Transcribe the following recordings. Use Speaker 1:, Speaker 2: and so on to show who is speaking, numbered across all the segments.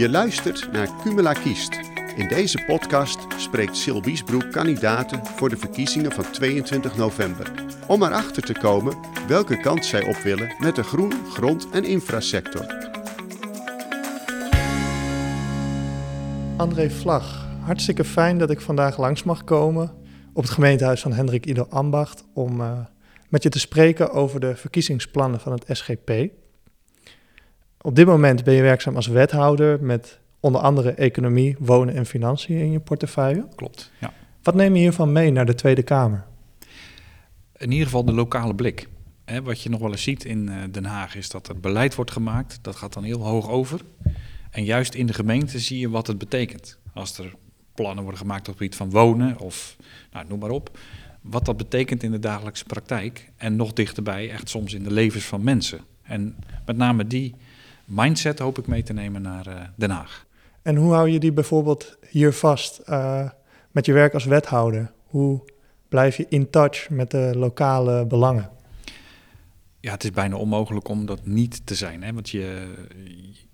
Speaker 1: Je luistert naar Cumula Kiest. In deze podcast spreekt Sil Wiesbroek kandidaten voor de verkiezingen van 22 november. Om erachter te komen welke kant zij op willen met de groen, grond en infrasector.
Speaker 2: André Vlag, hartstikke fijn dat ik vandaag langs mag komen op het gemeentehuis van Hendrik Ido Ambacht om uh, met je te spreken over de verkiezingsplannen van het SGP. Op dit moment ben je werkzaam als wethouder met onder andere economie, wonen en financiën in je portefeuille.
Speaker 3: Klopt, ja.
Speaker 2: Wat neem je hiervan mee naar de Tweede Kamer?
Speaker 3: In ieder geval de lokale blik. wat je nog wel eens ziet in eh, Den Haag is dat er beleid wordt gemaakt. Dat gaat dan heel hoog over. En juist in de gemeente zie je wat het betekent. Als er plannen worden gemaakt op het gebied van wonen of nou, noem maar op. Wat dat betekent in de dagelijkse praktijk. En nog dichterbij, echt soms in de levens van mensen. En met name die mindset hoop ik mee te nemen naar uh, Den Haag.
Speaker 2: En hoe hou je die bijvoorbeeld hier vast uh, met je werk als wethouder? Hoe blijf je in touch met de lokale belangen?
Speaker 3: Ja, het is bijna onmogelijk om dat niet te zijn. Hè? Want je,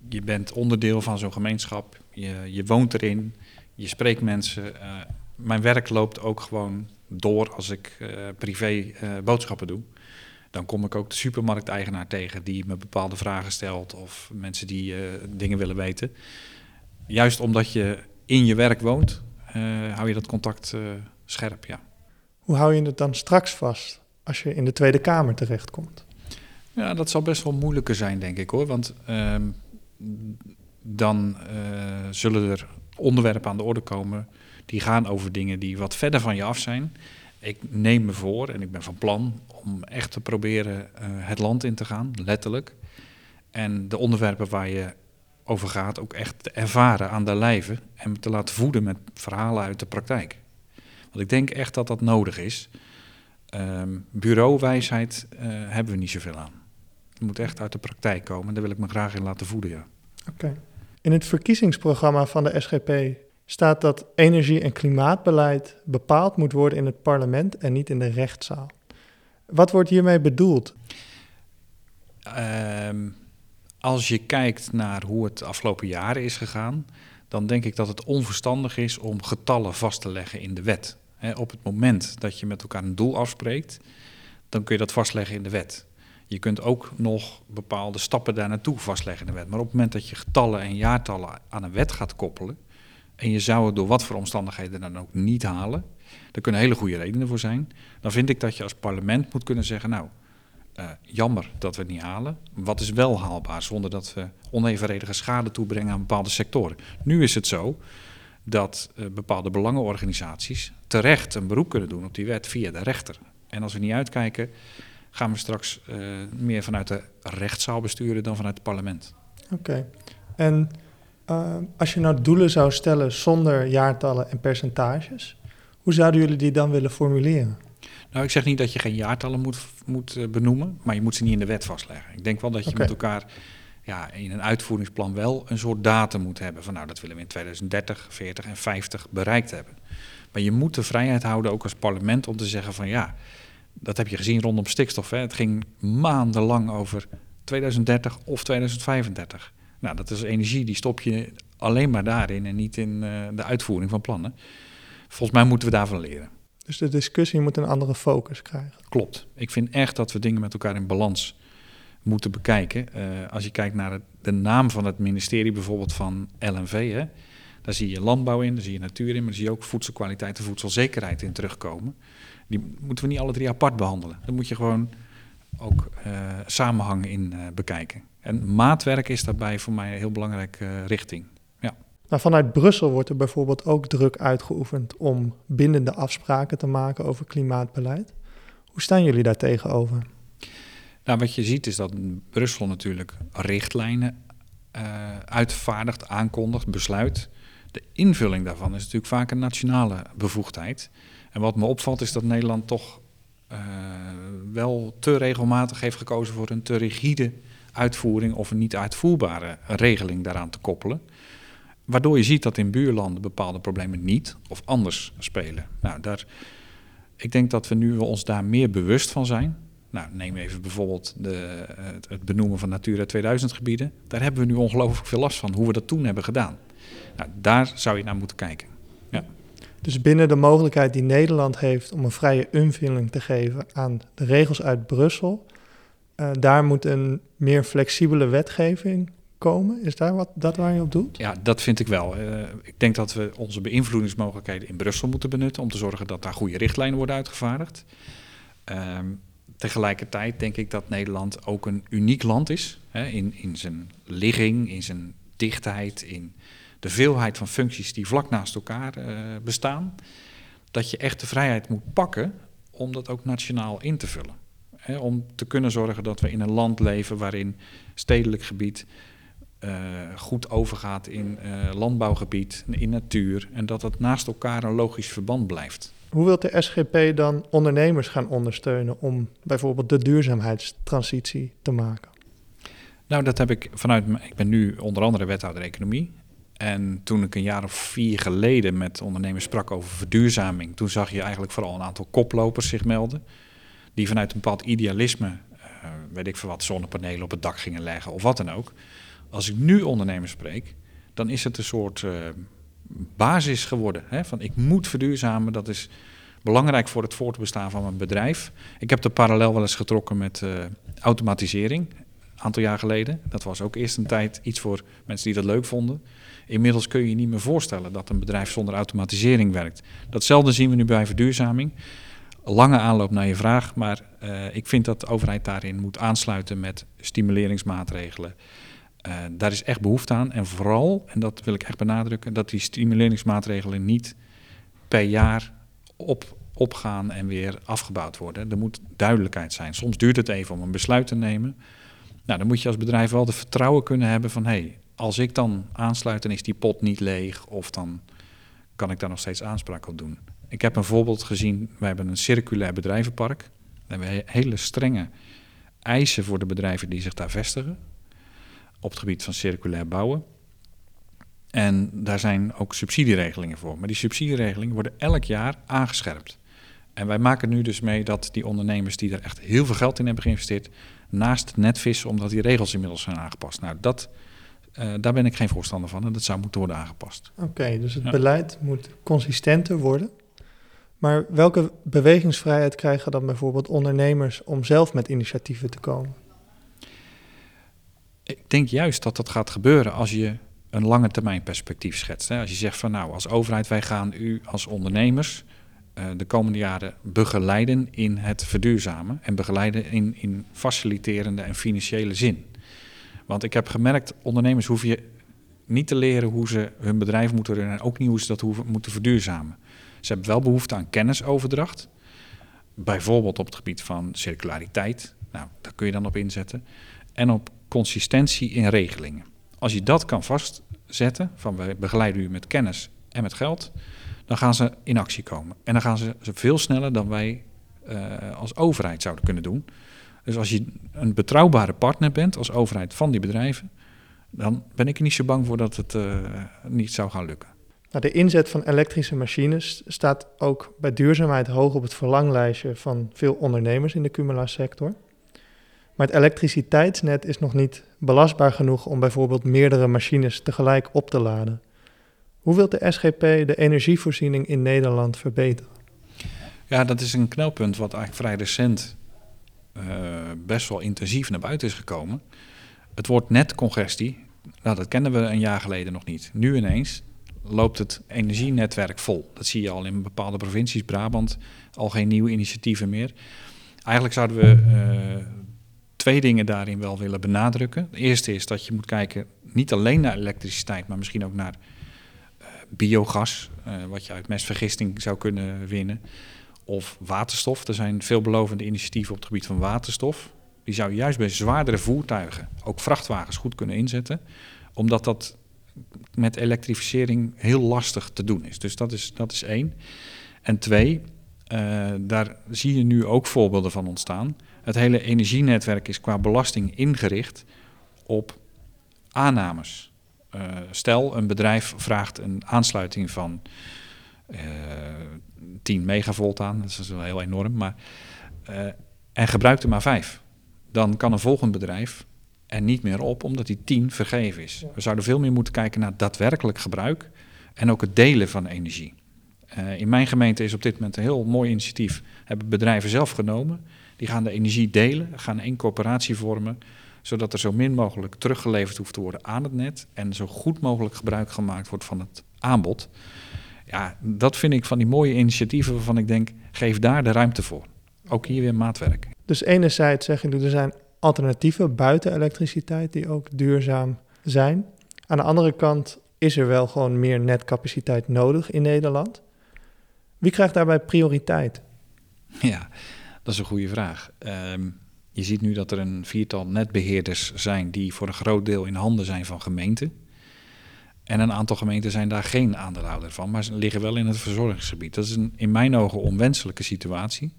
Speaker 3: je bent onderdeel van zo'n gemeenschap, je, je woont erin, je spreekt mensen. Uh, mijn werk loopt ook gewoon door als ik privé boodschappen doe dan kom ik ook de supermarkteigenaar tegen die me bepaalde vragen stelt of mensen die uh, dingen willen weten. Juist omdat je in je werk woont, uh, hou je dat contact uh, scherp, ja.
Speaker 2: Hoe hou je het dan straks vast als je in de Tweede Kamer terechtkomt?
Speaker 3: Ja, dat zal best wel moeilijker zijn, denk ik hoor. Want ehm, dan zullen er onderwerpen aan de orde komen die gaan over dingen die wat verder van je af zijn ik neem me voor en ik ben van plan om echt te proberen uh, het land in te gaan, letterlijk. En de onderwerpen waar je over gaat ook echt te ervaren aan de lijve en te laten voeden met verhalen uit de praktijk. Want ik denk echt dat dat nodig is. Um, bureauwijsheid uh, hebben we niet zoveel aan. Het moet echt uit de praktijk komen en daar wil ik me graag in laten voeden, ja.
Speaker 2: Oké. In het verkiezingsprogramma van de SGP staat dat energie- en klimaatbeleid bepaald moet worden in het parlement en niet in de rechtszaal. Wat wordt hiermee bedoeld?
Speaker 3: Um, als je kijkt naar hoe het de afgelopen jaren is gegaan, dan denk ik dat het onverstandig is om getallen vast te leggen in de wet. Op het moment dat je met elkaar een doel afspreekt, dan kun je dat vastleggen in de wet. Je kunt ook nog bepaalde stappen daar naartoe vastleggen in de wet. Maar op het moment dat je getallen en jaartallen aan een wet gaat koppelen, en je zou het door wat voor omstandigheden dan ook niet halen, er kunnen hele goede redenen voor zijn, dan vind ik dat je als parlement moet kunnen zeggen, nou, uh, jammer dat we het niet halen. Wat is wel haalbaar zonder dat we onevenredige schade toebrengen aan bepaalde sectoren? Nu is het zo dat uh, bepaalde belangenorganisaties terecht een beroep kunnen doen op die wet via de rechter. En als we niet uitkijken, gaan we straks uh, meer vanuit de rechtszaal besturen dan vanuit het parlement.
Speaker 2: Oké. En uh, als je nou doelen zou stellen zonder jaartallen en percentages, hoe zouden jullie die dan willen formuleren?
Speaker 3: Nou, ik zeg niet dat je geen jaartallen moet, moet uh, benoemen, maar je moet ze niet in de wet vastleggen. Ik denk wel dat je okay. met elkaar ja, in een uitvoeringsplan wel een soort datum moet hebben. Van nou, dat willen we in 2030, 40 en 50 bereikt hebben. Maar je moet de vrijheid houden, ook als parlement, om te zeggen van ja, dat heb je gezien rondom stikstof. Hè. Het ging maandenlang over 2030 of 2035. Nou, dat is energie, die stop je alleen maar daarin en niet in uh, de uitvoering van plannen. Volgens mij moeten we daarvan leren.
Speaker 2: Dus de discussie moet een andere focus krijgen.
Speaker 3: Klopt. Ik vind echt dat we dingen met elkaar in balans moeten bekijken. Uh, als je kijkt naar het, de naam van het ministerie, bijvoorbeeld van LNV, hè, daar zie je landbouw in, daar zie je natuur in, maar daar zie je ook voedselkwaliteit en voedselzekerheid in terugkomen. Die moeten we niet alle drie apart behandelen. Dan moet je gewoon ook uh, samenhang in uh, bekijken. En maatwerk is daarbij voor mij een heel belangrijke uh, richting. Ja.
Speaker 2: Nou, vanuit Brussel wordt er bijvoorbeeld ook druk uitgeoefend om bindende afspraken te maken over klimaatbeleid. Hoe staan jullie daar tegenover?
Speaker 3: Nou, wat je ziet is dat Brussel natuurlijk richtlijnen uh, uitvaardigt, aankondigt, besluit. De invulling daarvan is natuurlijk vaak een nationale bevoegdheid. En wat me opvalt is dat Nederland toch wel te regelmatig heeft gekozen voor een te rigide uitvoering of een niet uitvoerbare regeling daaraan te koppelen. Waardoor je ziet dat in buurlanden bepaalde problemen niet of anders spelen. Nou, daar, ik denk dat we nu ons daar meer bewust van zijn. Nou, neem even bijvoorbeeld de, het benoemen van Natura 2000 gebieden. Daar hebben we nu ongelooflijk veel last van, hoe we dat toen hebben gedaan. Nou, daar zou je naar moeten kijken.
Speaker 2: Dus binnen de mogelijkheid die Nederland heeft om een vrije invulling te geven aan de regels uit Brussel, uh, daar moet een meer flexibele wetgeving komen? Is daar wat, dat waar je op doet?
Speaker 3: Ja, dat vind ik wel. Uh, ik denk dat we onze beïnvloedingsmogelijkheden in Brussel moeten benutten om te zorgen dat daar goede richtlijnen worden uitgevaardigd. Uh, tegelijkertijd denk ik dat Nederland ook een uniek land is hè, in, in zijn ligging, in zijn dichtheid, in de veelheid van functies die vlak naast elkaar uh, bestaan. Dat je echt de vrijheid moet pakken om dat ook nationaal in te vullen. Om te kunnen zorgen dat we in een land leven waarin stedelijk gebied uh, goed overgaat in uh, landbouwgebied, in natuur. En dat dat naast elkaar een logisch verband blijft.
Speaker 2: Hoe wilt de SGP dan ondernemers gaan ondersteunen om bijvoorbeeld de duurzaamheidstransitie te maken?
Speaker 3: Nou, dat heb ik vanuit. Ik ben nu onder andere wethouder economie. En toen ik een jaar of vier geleden met ondernemers sprak over verduurzaming, toen zag je eigenlijk vooral een aantal koplopers zich melden. Die vanuit een bepaald idealisme, uh, weet ik veel wat, zonnepanelen op het dak gingen leggen of wat dan ook. Als ik nu ondernemers spreek, dan is het een soort uh, basis geworden. Hè? Van ik moet verduurzamen, dat is belangrijk voor het voortbestaan van mijn bedrijf. Ik heb de parallel wel eens getrokken met uh, automatisering, aantal jaar geleden. Dat was ook eerst een tijd iets voor mensen die dat leuk vonden. Inmiddels kun je je niet meer voorstellen dat een bedrijf zonder automatisering werkt. Datzelfde zien we nu bij verduurzaming. Lange aanloop naar je vraag, maar uh, ik vind dat de overheid daarin moet aansluiten met stimuleringsmaatregelen. Uh, daar is echt behoefte aan. En vooral, en dat wil ik echt benadrukken, dat die stimuleringsmaatregelen niet per jaar op, opgaan en weer afgebouwd worden. Er moet duidelijkheid zijn. Soms duurt het even om een besluit te nemen. Nou, dan moet je als bedrijf wel de vertrouwen kunnen hebben van hé, hey, als ik dan aansluit, dan is die pot niet leeg of dan kan ik daar nog steeds aanspraak op doen. Ik heb een voorbeeld gezien, we hebben een circulair bedrijvenpark. We hebben hele strenge eisen voor de bedrijven die zich daar vestigen op het gebied van circulair bouwen. En daar zijn ook subsidieregelingen voor. Maar die subsidieregelingen worden elk jaar aangescherpt. En wij maken nu dus mee dat die ondernemers die er echt heel veel geld in hebben geïnvesteerd, naast het net vissen, omdat die regels inmiddels zijn aangepast. Nou, dat, uh, daar ben ik geen voorstander van en dat zou moeten worden aangepast.
Speaker 2: Oké, okay, dus het ja. beleid moet consistenter worden. Maar welke bewegingsvrijheid krijgen dan bijvoorbeeld ondernemers om zelf met initiatieven te komen?
Speaker 3: Ik denk juist dat dat gaat gebeuren als je een lange termijn perspectief schetst. Als je zegt van nou, als overheid, wij gaan u als ondernemers de komende jaren begeleiden in het verduurzamen en begeleiden in, in faciliterende en financiële zin. Want ik heb gemerkt, ondernemers hoeven je niet te leren hoe ze hun bedrijf moeten runnen en ook niet hoe ze dat moeten verduurzamen. Ze hebben wel behoefte aan kennisoverdracht, bijvoorbeeld op het gebied van circulariteit. Nou, daar kun je dan op inzetten. En op consistentie in regelingen. Als je dat kan vastzetten, van wij begeleiden u met kennis en met geld, dan gaan ze in actie komen. En dan gaan ze veel sneller dan wij uh, als overheid zouden kunnen doen. Dus als je een betrouwbare partner bent als overheid van die bedrijven, dan ben ik er niet zo bang voor dat het uh, niet zou gaan lukken.
Speaker 2: Nou, de inzet van elektrische machines staat ook bij duurzaamheid hoog op het verlanglijstje van veel ondernemers in de Cumula-sector. Maar het elektriciteitsnet is nog niet belastbaar genoeg om bijvoorbeeld meerdere machines tegelijk op te laden. Hoe wil de SGP de energievoorziening in Nederland verbeteren?
Speaker 3: Ja, dat is een knelpunt wat eigenlijk vrij recent uh, best wel intensief naar buiten is gekomen. Het woord netcongestie, nou, dat kenden we een jaar geleden nog niet. Nu ineens loopt het energienetwerk vol. Dat zie je al in bepaalde provincies, Brabant, al geen nieuwe initiatieven meer. Eigenlijk zouden we uh, twee dingen daarin wel willen benadrukken. De eerste is dat je moet kijken niet alleen naar elektriciteit, maar misschien ook naar biogas, uh, wat je uit mestvergisting zou kunnen winnen, of waterstof. Er zijn veelbelovende initiatieven op het gebied van waterstof. Die zou je juist bij zwaardere voertuigen, ook vrachtwagens, goed kunnen inzetten, omdat dat met elektrificering heel lastig te doen is. Dus dat is, dat is één. En twee, uh, daar zie je nu ook voorbeelden van ontstaan het hele energienetwerk is qua belasting ingericht op aannames. Uh, stel, een bedrijf vraagt een aansluiting van uh, 10 megavolt aan, dat is wel heel enorm, maar. Uh, en gebruikt er maar vijf. Dan kan een volgend bedrijf er niet meer op, omdat die tien vergeven is. We zouden veel meer moeten kijken naar daadwerkelijk gebruik en ook het delen van energie. Uh, in mijn gemeente is op dit moment een heel mooi initiatief. Hebben bedrijven zelf genomen. Die gaan de energie delen, gaan één coöperatie vormen, zodat er zo min mogelijk teruggeleverd hoeft te worden aan het net en zo goed mogelijk gebruik gemaakt wordt van het aanbod. Ja, dat vind ik van die mooie initiatieven waarvan ik denk, geef daar de ruimte voor. Ook hier weer maatwerk.
Speaker 2: Dus enerzijds zeg je, er zijn alternatieven buiten elektriciteit die ook duurzaam zijn. Aan de andere kant is er wel gewoon meer netcapaciteit nodig in Nederland. Wie krijgt daarbij prioriteit?
Speaker 3: Ja, dat is een goede vraag. Um, je ziet nu dat er een viertal netbeheerders zijn die voor een groot deel in handen zijn van gemeenten. En een aantal gemeenten zijn daar geen aandeelhouder van, maar ze liggen wel in het verzorgingsgebied. Dat is een in mijn ogen onwenselijke situatie.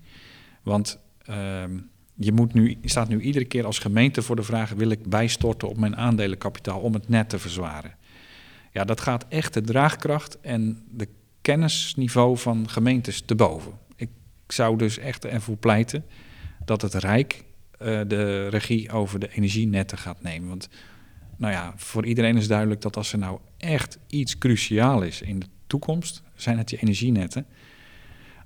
Speaker 3: Want um, je, moet nu, staat nu iedere keer als gemeente voor de vraag: wil ik bijstorten op mijn aandelenkapitaal om het net te verzwaren? Ja, dat gaat echt de draagkracht en de kennisniveau van gemeentes te boven. Ik zou dus echt ervoor pleiten dat het Rijk uh, de regie over de energienetten gaat nemen. Want nou ja, voor iedereen is duidelijk dat als er nou echt iets cruciaal is in de toekomst, zijn het die energienetten.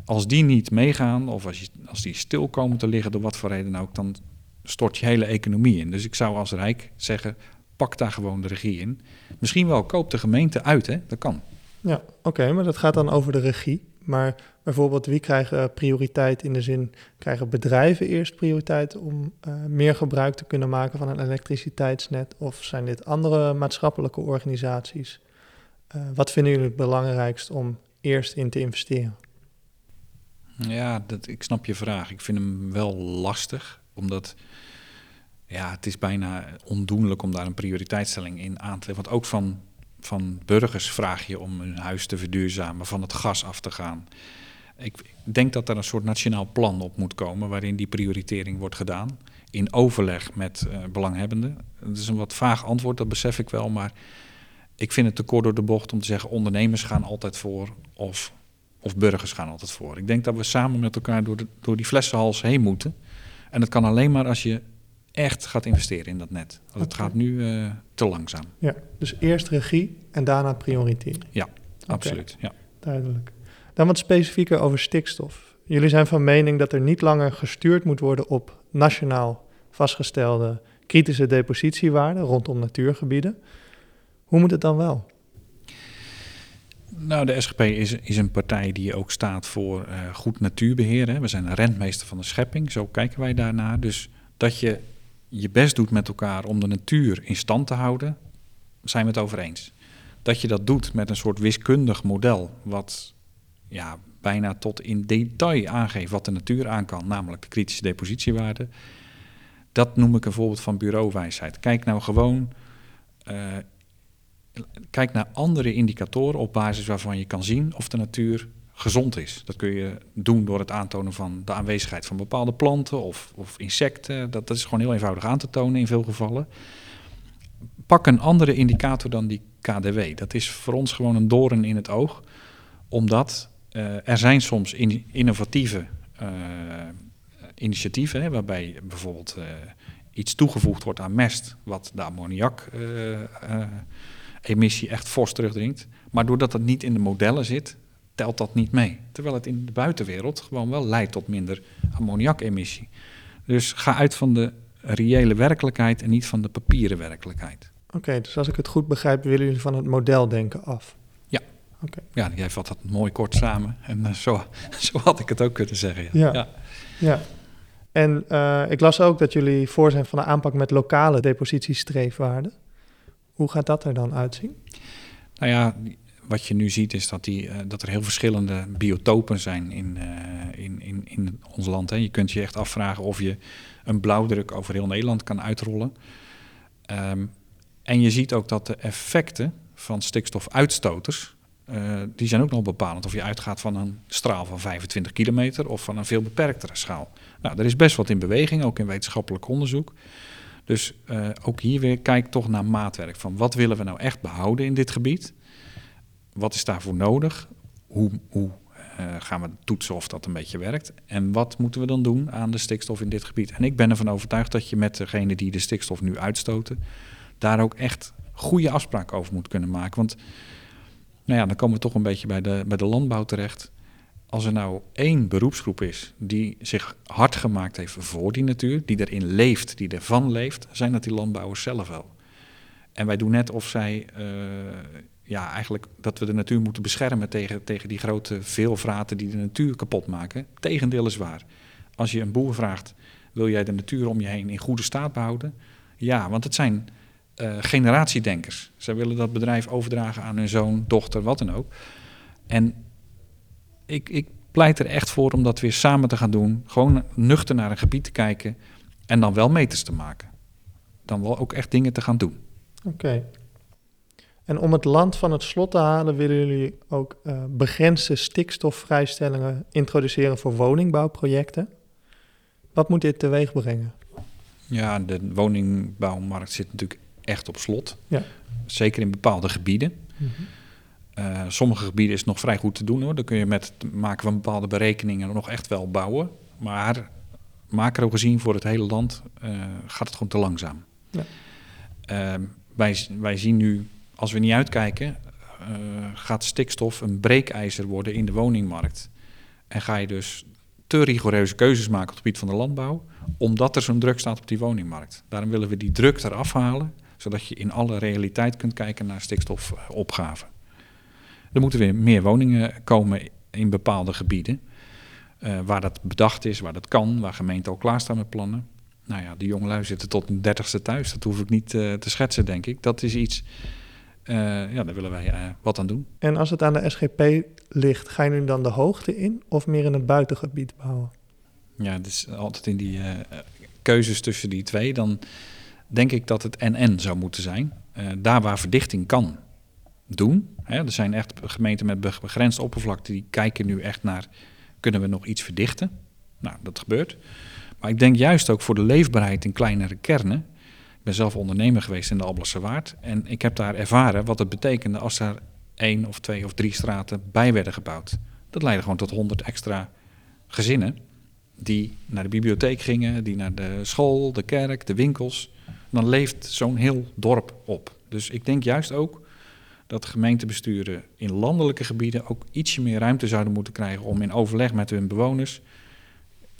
Speaker 3: Als die niet meegaan of als, je, als die stil komen te liggen door wat voor reden ook, dan stort je hele economie in. Dus ik zou als Rijk zeggen, pak daar gewoon de regie in. Misschien wel koop de gemeente uit, hè? dat kan.
Speaker 2: Ja, oké, maar dat gaat dan over de regie. Maar bijvoorbeeld, wie krijgen prioriteit in de zin, krijgen bedrijven eerst prioriteit om uh, meer gebruik te kunnen maken van een elektriciteitsnet? Of zijn dit andere maatschappelijke organisaties? Uh, wat vinden jullie het belangrijkst om eerst in te investeren?
Speaker 3: Ja, dat, ik snap je vraag. Ik vind hem wel lastig, omdat ja, het is bijna ondoenlijk om daar een prioriteitsstelling in aan te leggen. Want ook van van burgers vraag je om hun huis te verduurzamen, van het gas af te gaan. Ik denk dat er een soort nationaal plan op moet komen waarin die prioritering wordt gedaan. In overleg met uh, belanghebbenden. Dat is een wat vaag antwoord, dat besef ik wel. Maar ik vind het te kort door de bocht om te zeggen: ondernemers gaan altijd voor of, of burgers gaan altijd voor. Ik denk dat we samen met elkaar door, door die flessenhals heen moeten. En dat kan alleen maar als je echt gaat investeren in dat net. Want het gaat nu uh, te langzaam.
Speaker 2: Ja, dus eerst regie en daarna prioriteren.
Speaker 3: Ja, absoluut. Ja.
Speaker 2: Duidelijk. Dan wat specifieker over stikstof. Jullie zijn van mening dat er niet langer gestuurd moet worden op nationaal vastgestelde kritische depositiewaarden rondom natuurgebieden. Hoe moet het dan wel?
Speaker 3: Nou, de SGP is, is een partij die ook staat voor uh, goed natuurbeheer. Hè. We zijn een rentmeester van de schepping, zo kijken wij daarnaar. Dus dat je je best doet met elkaar om de natuur in stand te houden, zijn we het over eens. Dat je dat doet met een soort wiskundig model, wat ja, bijna tot in detail aangeeft wat de natuur aan kan, namelijk de kritische depositiewaarde. Dat noem ik een voorbeeld van bureauwijsheid. Kijk nou gewoon, uh, kijk naar andere indicatoren op basis waarvan je kan zien of de natuur gezond is. Dat kun je doen door het aantonen van de aanwezigheid van bepaalde planten of, of insecten. Dat, dat is gewoon heel eenvoudig aan te tonen in veel gevallen. Pak een andere indicator dan die KDW. Dat is voor ons gewoon een doorn in het oog, omdat uh, er zijn soms in, innovatieve uh, initiatieven, waarbij bijvoorbeeld uh, iets toegevoegd wordt aan mest, wat de ammoniak-emissie echt fors terugdringt. Maar doordat dat niet in de modellen zit, telt dat niet mee. Terwijl het in de buitenwereld gewoon wel leidt tot minder ammoniakemissie. Dus ga uit van de reële werkelijkheid en niet van de papieren werkelijkheid.
Speaker 2: Oké, dus als ik het goed begrijp, willen jullie van het modeldenken af?
Speaker 3: Ja. Oké. Ja, jij vat dat mooi kort samen. En uh, zo, zo had ik het ook kunnen zeggen.
Speaker 2: Ja. Ja. ja. En uh, ik las ook dat jullie voor zijn van de aanpak met lokale depositiestreefwaarden. Hoe gaat dat er dan uitzien?
Speaker 3: Nou ja, wat je nu ziet is dat, die, uh, dat er heel verschillende biotopen zijn in, uh, in, in, in ons land. Hè. Je kunt je echt afvragen of je een blauwdruk over heel Nederland kan uitrollen. Um, en je ziet ook dat de effecten van stikstofuitstoters, uh, die zijn ook nog bepalend. Of je uitgaat van een straal van 25 kilometer of van een veel beperktere schaal. Nou, er is best wat in beweging, ook in wetenschappelijk onderzoek. Dus ook hier weer kijk toch naar maatwerk. Van wat willen we nou echt behouden in dit gebied? Wat is daarvoor nodig? Hoe, hoe Uh, gaan we toetsen of dat een beetje werkt. En wat moeten we dan doen aan de stikstof in dit gebied? En ik ben ervan overtuigd dat je met degene die de stikstof nu uitstoten, daar ook echt goede afspraken over moet kunnen maken. Want nou ja, dan komen we toch een beetje bij de, bij de landbouw terecht. Als er nou één beroepsgroep is die zich hard gemaakt heeft voor die natuur, die erin leeft, die ervan leeft, zijn dat die landbouwers zelf wel. En wij doen net of zij, uh, ja, eigenlijk dat we de natuur moeten beschermen tegen, tegen die grote veelvraten die de natuur kapot maken. Tegendeel is waar. Als je een boer vraagt, wil jij de natuur om je heen in goede staat behouden? Ja, want het zijn uh, generatiedenkers. Zij willen dat bedrijf overdragen aan hun zoon, dochter, wat dan ook. En ik, ik pleit er echt voor om dat weer samen te gaan doen. Gewoon nuchter naar een gebied te kijken en dan wel meters te maken. Dan wel ook echt dingen te gaan doen.
Speaker 2: Oké. En om het land van het slot te halen, willen jullie ook uh, begrensde stikstofvrijstellingen introduceren voor woningbouwprojecten. Wat moet dit teweeg brengen?
Speaker 3: Ja, de woningbouwmarkt zit natuurlijk echt op slot.
Speaker 2: Ja.
Speaker 3: Zeker in bepaalde gebieden. Mm sommige gebieden is het nog vrij goed te doen hoor. Dan kun je met het maken van bepaalde berekeningen nog echt wel bouwen. Maar macro gezien voor het hele land uh, gaat het gewoon te langzaam. Ja. Uh, wij, wij zien nu, als we niet uitkijken, uh, gaat stikstof een breekijzer worden in de woningmarkt. En ga je dus te rigoureuze keuzes maken op het gebied van de landbouw, omdat er zo'n druk staat op die woningmarkt. Daarom willen we die druk eraf halen, zodat je in alle realiteit kunt kijken naar stikstofopgave. Er moeten weer meer woningen komen in bepaalde gebieden, uh, waar dat bedacht is, waar dat kan, waar gemeenten al klaarstaan met plannen nou ja, de jongelui zitten tot een dertigste thuis. Dat hoef ik niet uh, te schetsen, denk ik. Dat is iets, uh, ja, daar willen wij uh, wat aan doen.
Speaker 2: En als het aan de SGP ligt, ga je nu dan de hoogte in of meer in het buitengebied bouwen?
Speaker 3: Ja, het is altijd in die keuzes tussen die twee. Dan denk ik dat het NN zou moeten zijn. daar waar verdichting kan doen. Hè, er zijn echt gemeenten met begrensd oppervlakte die kijken nu echt naar... kunnen we nog iets verdichten? Nou, dat gebeurt. Maar ik denk juist ook voor de leefbaarheid in kleinere kernen. Ben zelf ondernemer geweest in de Alblasse Waard. En ik heb daar ervaren wat het betekende als er één of twee of drie straten bij werden gebouwd. Dat leidde gewoon tot honderd extra gezinnen die naar de bibliotheek gingen, die naar de school, de kerk, de winkels. Dan leeft zo'n heel dorp op. Dus ik denk juist ook dat gemeentebesturen in landelijke gebieden ook ietsje meer ruimte zouden moeten krijgen om in overleg met hun bewoners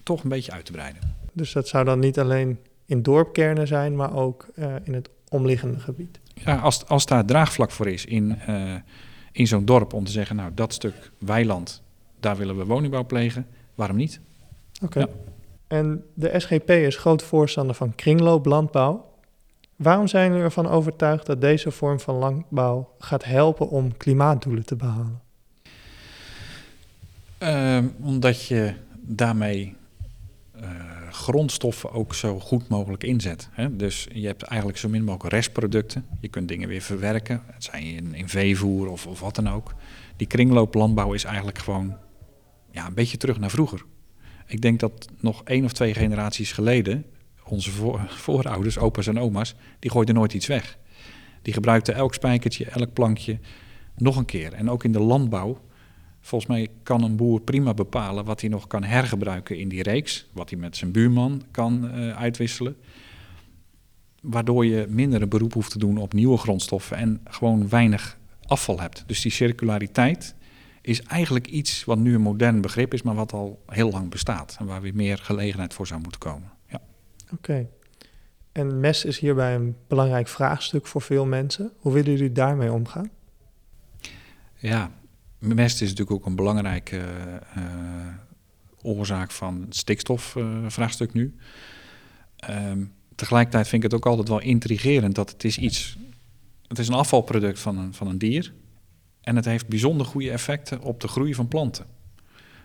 Speaker 3: toch een beetje uit te breiden.
Speaker 2: Dus dat zou dan niet alleen in dorpkernen zijn, maar ook uh, in het omliggende gebied?
Speaker 3: Ja, als, als daar draagvlak voor is in, uh, in zo'n dorp om te zeggen, nou dat stuk weiland, daar willen we woningbouw plegen, waarom niet?
Speaker 2: Oké. Okay. Ja. En de SGP is groot voorstander van kringlooplandbouw. Waarom zijn jullie ervan overtuigd dat deze vorm van landbouw gaat helpen om klimaatdoelen te behalen?
Speaker 3: Uh, omdat je daarmee uh, grondstoffen ook zo goed mogelijk inzet. Hè? Dus je hebt eigenlijk zo min mogelijk restproducten. Je kunt dingen weer verwerken, het zijn in, in veevoer of, of wat dan ook. Die kringlooplandbouw is eigenlijk gewoon ja, een beetje terug naar vroeger. Ik denk dat nog één of twee generaties geleden, onze voor, voorouders, opa's en oma's, die gooiden nooit iets weg. Die gebruikten elk spijkertje, elk plankje nog een keer. En ook in de landbouw Volgens mij kan een boer prima bepalen wat hij nog kan hergebruiken in die reeks, wat hij met zijn buurman kan uh, uitwisselen. Waardoor je minder een beroep hoeft te doen op nieuwe grondstoffen en gewoon weinig afval hebt. Dus die circulariteit is eigenlijk iets wat nu een modern begrip is, maar wat al heel lang bestaat. En waar weer meer gelegenheid voor zou moeten komen. Ja.
Speaker 2: Oké. Okay. En mes is hierbij een belangrijk vraagstuk voor veel mensen. Hoe willen jullie daarmee omgaan?
Speaker 3: Ja, Mest is natuurlijk ook een belangrijke uh, oorzaak van het stikstofvraagstuk nu. Um, tegelijkertijd vind ik het ook altijd wel intrigerend dat het is iets... Het is een afvalproduct van een, van een dier. En het heeft bijzonder goede effecten op de groei van planten.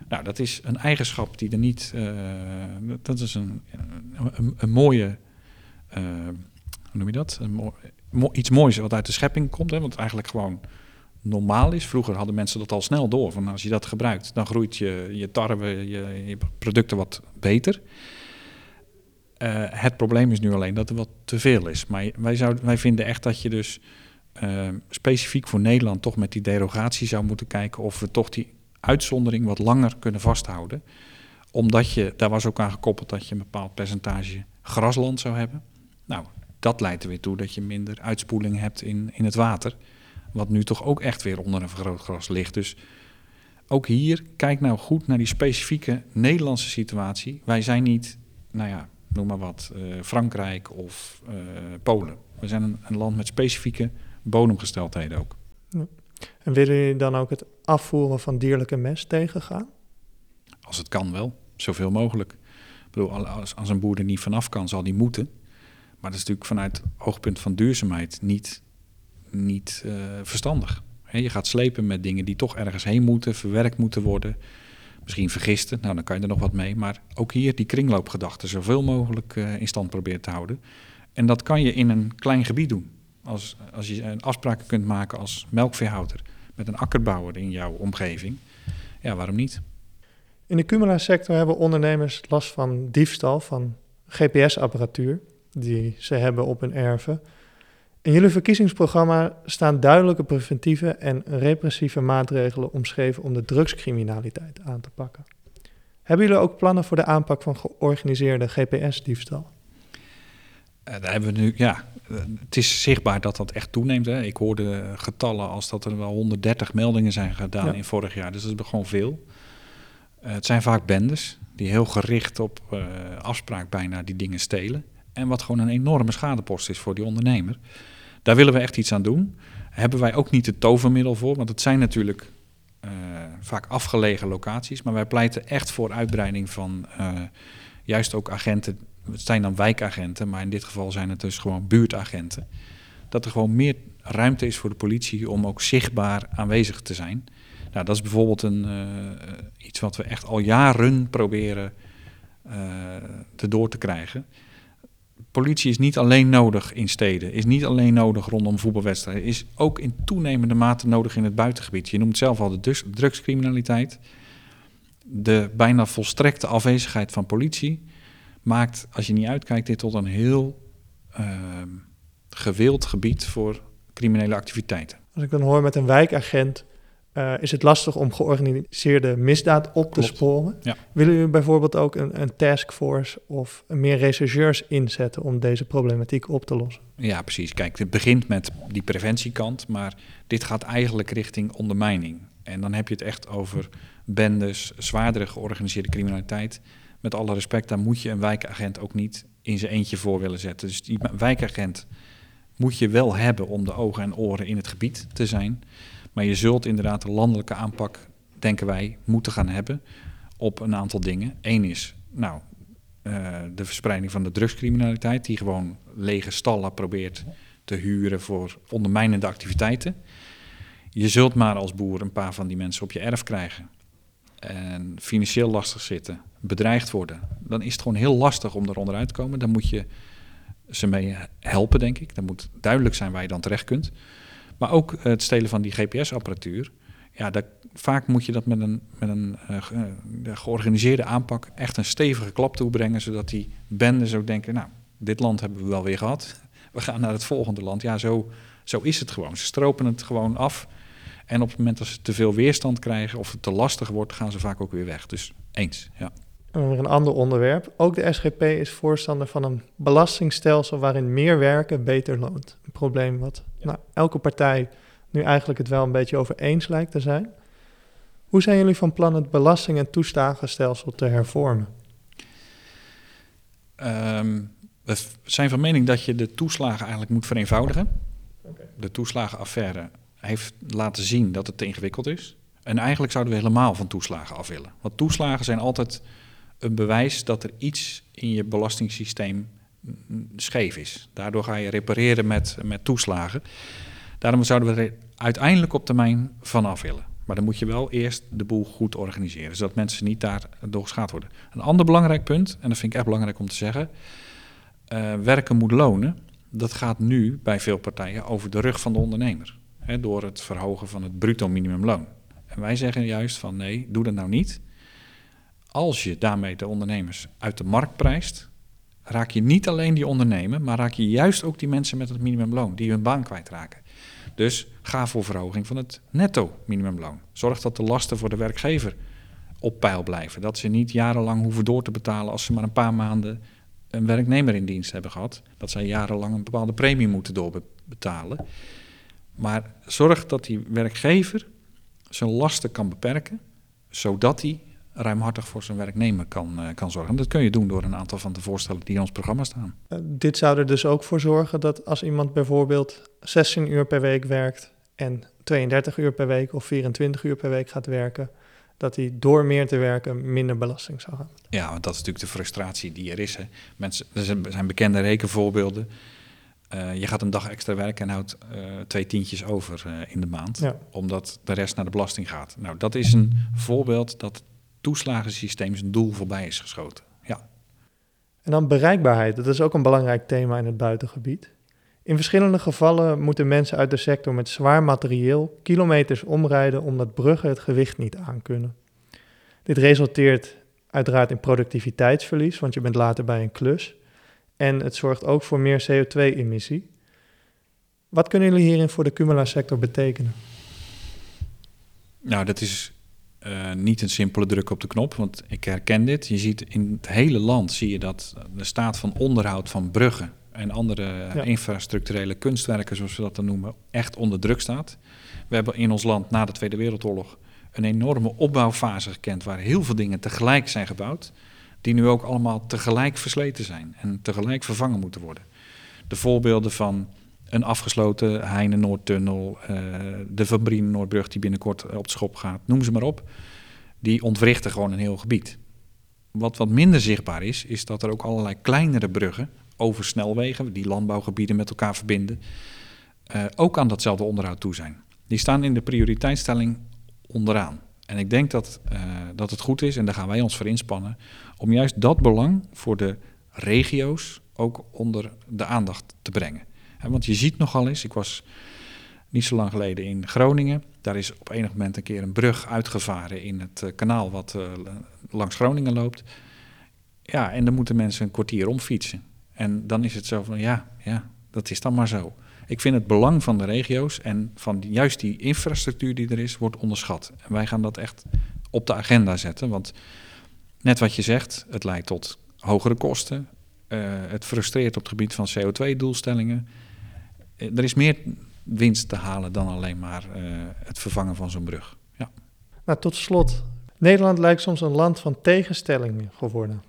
Speaker 3: Nou, dat is een eigenschap die er niet... Uh, dat is een, een, mooie... hoe noem je dat? Iets moois wat uit de schepping komt. Hè, want eigenlijk gewoon normaal is. Vroeger hadden mensen dat al snel door. Van als je dat gebruikt, dan groeit je, je tarwe, je, producten wat beter. Uh, het probleem is nu alleen dat er wat te veel is. Maar wij, zouden, wij vinden echt dat je dus uh, specifiek voor Nederland toch met die derogatie zou moeten kijken of we toch die uitzondering wat langer kunnen vasthouden. Omdat je, daar was ook aan gekoppeld dat je een bepaald percentage grasland zou hebben. Nou, dat leidt er weer toe dat je minder uitspoeling hebt in, in het water. Wat nu toch ook echt weer onder een vergrootgras ligt. Dus ook hier, kijk nou goed naar die specifieke Nederlandse situatie. Wij zijn niet, nou ja, noem maar wat, uh, Frankrijk of uh, Polen. We zijn een, een, land met specifieke bodemgesteldheden ook.
Speaker 2: En willen jullie dan ook het afvoeren van dierlijke mest tegengaan?
Speaker 3: Als het kan wel, zoveel mogelijk. Ik bedoel, als, als een boer er niet vanaf kan, zal die moeten. Maar dat is natuurlijk vanuit het oogpunt van duurzaamheid niet, niet uh, verstandig. je gaat slepen met dingen die toch ergens heen moeten, verwerkt moeten worden. Misschien vergisten, nou dan kan je er nog wat mee. Maar ook hier die kringloopgedachte zoveel mogelijk uh, in stand proberen te houden. En dat kan je in een klein gebied doen. Als, als je een afspraken kunt maken als melkveehouder met een akkerbouwer in jouw omgeving. Ja, waarom niet?
Speaker 2: In de Cumula-sector hebben ondernemers last van diefstal van GPS-apparatuur die ze hebben op hun erven. In jullie verkiezingsprogramma staan duidelijke preventieve en repressieve maatregelen omschreven om de drugscriminaliteit aan te pakken. Hebben jullie ook plannen voor de aanpak van georganiseerde GPS-diefstal?
Speaker 3: Uh, daar hebben we nu, ja, het is zichtbaar dat dat echt toeneemt. Hè. Ik hoorde getallen als dat er wel 130 meldingen zijn gedaan in vorig jaar. Dus dat is gewoon veel. Uh, het zijn vaak bendes die heel gericht op afspraak bijna die dingen stelen. En wat gewoon een enorme schadepost is voor die ondernemer. Daar willen we echt iets aan doen. Hebben wij ook niet het tovermiddel voor, want het zijn natuurlijk uh, vaak afgelegen locaties. Maar wij pleiten echt voor uitbreiding van uh, juist ook agenten. Het zijn dan wijkagenten, maar in dit geval zijn het dus gewoon buurtagenten. Dat er gewoon meer ruimte is voor de politie om ook zichtbaar aanwezig te zijn. Nou, dat is bijvoorbeeld een, uh, iets wat we echt al jaren proberen te door te krijgen politie is niet alleen nodig in steden, is niet alleen nodig rondom voetbalwedstrijden, is ook in toenemende mate nodig in het buitengebied. Je noemt zelf al de drugs, drugscriminaliteit. De bijna volstrekte afwezigheid van politie maakt, als je niet uitkijkt, dit tot een heel uh, gewild gebied voor criminele activiteiten.
Speaker 2: Als ik dan hoor met een wijkagent uh, is het lastig om georganiseerde misdaad op te sporen.
Speaker 3: Ja.
Speaker 2: Willen jullie bijvoorbeeld ook een, een taskforce of meer rechercheurs inzetten om deze problematiek op te lossen?
Speaker 3: Ja, precies. Kijk, het begint met die preventiekant, maar dit gaat eigenlijk richting ondermijning. En dan heb je het echt over bendes, zwaardere georganiseerde criminaliteit. Met alle respect, daar moet je een wijkagent ook niet in zijn eentje voor willen zetten. Dus die wijkagent moet je wel hebben om de ogen en oren in het gebied te zijn. Maar je zult inderdaad een landelijke aanpak, denken wij, moeten gaan hebben op een aantal dingen. Eén is, nou, uh, de verspreiding van de drugscriminaliteit, die gewoon lege stallen probeert te huren voor ondermijnende activiteiten. Je zult maar als boer een paar van die mensen op je erf krijgen. En financieel lastig zitten, bedreigd worden. Dan is het gewoon heel lastig om er onderuit te komen. Dan moet je ze mee helpen, denk ik. Dan moet duidelijk zijn waar je dan terecht kunt. Maar ook het stelen van die GPS-apparatuur. Ja, vaak moet je dat met een, met een uh, georganiseerde aanpak echt een stevige klap toebrengen, zodat die bendes ook denken, nou, dit land hebben we wel weer gehad. We gaan naar het volgende land. Ja, zo, zo is het gewoon. Ze stropen het gewoon af. En op het moment dat ze te veel weerstand krijgen of het te lastig wordt, gaan ze vaak ook weer weg. Dus eens, ja.
Speaker 2: En weer een ander onderwerp. Ook de SGP is voorstander van een belastingstelsel waarin meer werken beter loont. Een probleem wat ja. nou, elke partij nu eigenlijk het wel een beetje over eens lijkt te zijn. Hoe zijn jullie van plan het belasting- en toeslagenstelsel te hervormen?
Speaker 3: Um, we zijn van mening dat je de toeslagen eigenlijk moet vereenvoudigen. Okay. De toeslagenaffaire heeft laten zien dat het te ingewikkeld is. En eigenlijk zouden we helemaal van toeslagen af willen. Want toeslagen zijn altijd een bewijs dat er iets in je belastingssysteem scheef is. Daardoor ga je repareren met, met toeslagen. Daarom zouden we er uiteindelijk op termijn vanaf willen. Maar dan moet je wel eerst de boel goed organiseren, zodat mensen niet daardoor geschaad worden. Een ander belangrijk punt, en dat vind ik echt belangrijk om te zeggen, uh, werken moet lonen. Dat gaat nu bij veel partijen over de rug van de ondernemer. Hè, door het verhogen van het bruto minimumloon. En wij zeggen juist van nee, doe dat nou niet als je daarmee de ondernemers uit de markt prijst, raak je niet alleen die ondernemer, maar raak je juist ook die mensen met het minimumloon die hun baan kwijtraken. Dus ga voor verhoging van het netto minimumloon. Zorg dat de lasten voor de werkgever op peil blijven. Dat ze niet jarenlang hoeven door te betalen als ze maar een paar maanden een werknemer in dienst hebben gehad. Dat zij jarenlang een bepaalde premie moeten doorbetalen. Maar zorg dat die werkgever zijn lasten kan beperken, zodat hij ruimhartig voor zijn werknemer kan, uh, kan zorgen. En dat kun je doen door een aantal van de voorstellen die in ons programma staan.
Speaker 2: Uh, dit zou er dus ook voor zorgen dat als iemand bijvoorbeeld 16 uur per week werkt en 32 uur per week of 24 uur per week gaat werken, dat hij door meer te werken minder belasting zou hebben.
Speaker 3: Ja, want dat is natuurlijk de frustratie die er is. Hè. Mensen, er zijn bekende rekenvoorbeelden. Uh, je gaat een dag extra werken en houdt uh, twee tientjes over uh, in de maand, ja. omdat de rest naar de belasting gaat. Nou, dat is een voorbeeld dat toeslagensysteem zijn doel voorbij is geschoten. Ja.
Speaker 2: En dan bereikbaarheid, dat is ook een belangrijk thema in het buitengebied. In verschillende gevallen moeten mensen uit de sector met zwaar materieel kilometers omrijden omdat bruggen het gewicht niet aankunnen. Dit resulteert uiteraard in productiviteitsverlies, want je bent later bij een klus. En het zorgt ook voor meer CO2-emissie. Wat kunnen jullie hierin voor de Cumula-sector betekenen?
Speaker 3: Nou, dat is uh, niet een simpele druk op de knop, want ik herken dit. Je ziet in het hele land zie je dat de staat van onderhoud van bruggen en andere ja. infrastructurele kunstwerken, zoals we dat dan noemen, echt onder druk staat. We hebben in ons land na de Tweede Wereldoorlog een enorme opbouwfase gekend waar heel veel dingen tegelijk zijn gebouwd, die nu ook allemaal tegelijk versleten zijn en tegelijk vervangen moeten worden. De voorbeelden van een afgesloten Heine-Noordtunnel, uh, de Van Noordbrug die binnenkort op de schop gaat, noem ze maar op, die ontwrichten gewoon een heel gebied. Wat wat minder zichtbaar is, is dat er ook allerlei kleinere bruggen over snelwegen, die landbouwgebieden met elkaar verbinden, uh, ook aan datzelfde onderhoud toe zijn. Die staan in de prioriteitsstelling onderaan. En ik denk dat, dat het goed is, en daar gaan wij ons voor inspannen, om juist dat belang voor de regio's ook onder de aandacht te brengen. Want je ziet nogal eens, ik was niet zo lang geleden in Groningen, daar is op enig moment een keer een brug uitgevaren in het uh, kanaal wat uh, langs Groningen loopt. Ja, en dan moeten mensen een kwartier omfietsen. En dan is het zo van, ja, ja, dat is dan maar zo. Ik vind het belang van de regio's en van juist die infrastructuur die er is, wordt onderschat. En wij gaan dat echt op de agenda zetten. Want net wat je zegt, het leidt tot hogere kosten. Uh, het frustreert op het gebied van CO2-doelstellingen. Uh, er is meer winst te halen dan alleen maar uh, het vervangen van zo'n brug. Ja.
Speaker 2: Nou, tot slot. Nederland lijkt soms een land van tegenstellingen geworden.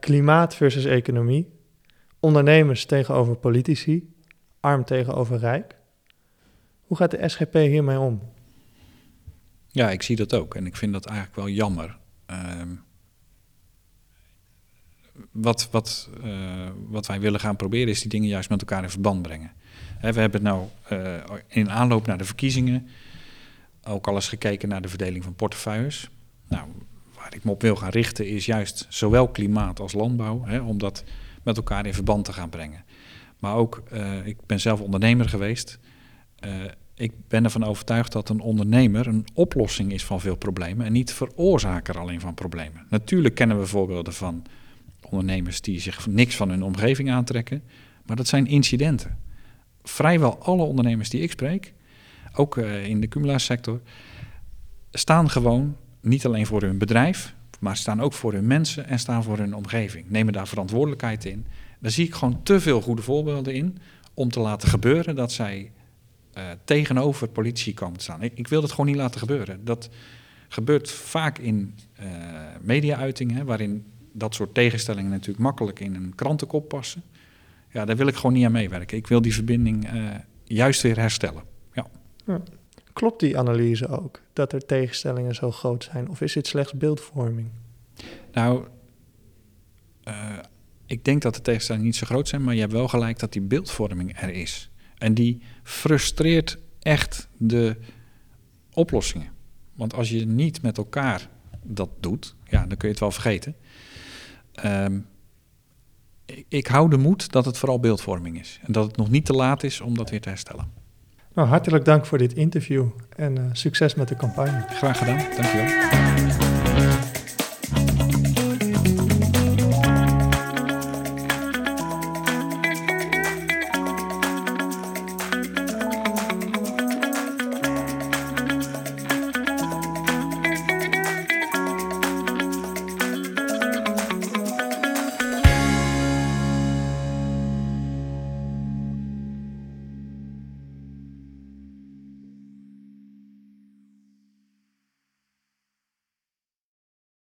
Speaker 2: klimaat versus economie, ondernemers tegenover politici, arm tegenover rijk. Hoe gaat de SGP hiermee om?
Speaker 3: Ja, ik zie dat ook en ik vind dat eigenlijk wel jammer. Uh, wat, wat, uh, wat wij willen gaan proberen is die dingen juist met elkaar in verband brengen. He, we hebben nou uh, in aanloop naar de verkiezingen ook al eens gekeken naar de verdeling van portefeuilles. Nou, waar ik me op wil gaan richten is juist zowel klimaat als landbouw, hè, om dat met elkaar in verband te gaan brengen. Maar ook, uh, ik ben zelf ondernemer geweest. Ik ben ervan overtuigd dat een ondernemer een oplossing is van veel problemen en niet veroorzaker alleen van problemen. Natuurlijk kennen we voorbeelden van ondernemers die zich niks van hun omgeving aantrekken, maar dat zijn incidenten. Vrijwel alle ondernemers die ik spreek, ook uh, in de cumula-sector, staan gewoon niet alleen voor hun bedrijf, maar staan ook voor hun mensen en staan voor hun omgeving. Nemen daar verantwoordelijkheid in. Daar zie ik gewoon te veel goede voorbeelden in om te laten gebeuren dat zij uh, tegenover politie komen te staan. Ik, ik, wil dat gewoon niet laten gebeuren. Dat gebeurt vaak in uh, media-uitingen, waarin dat soort tegenstellingen natuurlijk makkelijk in een krantenkop passen. Ja, daar wil ik gewoon niet aan meewerken. Ik wil die verbinding uh, juist weer herstellen. Ja. ja.
Speaker 2: Klopt die analyse ook, dat er tegenstellingen zo groot zijn? Of is dit slechts beeldvorming?
Speaker 3: Nou, uh, ik denk dat de tegenstellingen niet zo groot zijn, maar je hebt wel gelijk dat die beeldvorming er is. En die frustreert echt de oplossingen. Want als je niet met elkaar dat doet, ja, dan kun je het wel vergeten. Um, ik, ik hou de moed dat het vooral beeldvorming is. En dat het nog niet te laat is om dat weer te herstellen.
Speaker 2: Nou, hartelijk dank voor dit interview en uh, succes met de campagne.
Speaker 3: Graag gedaan, dankjewel.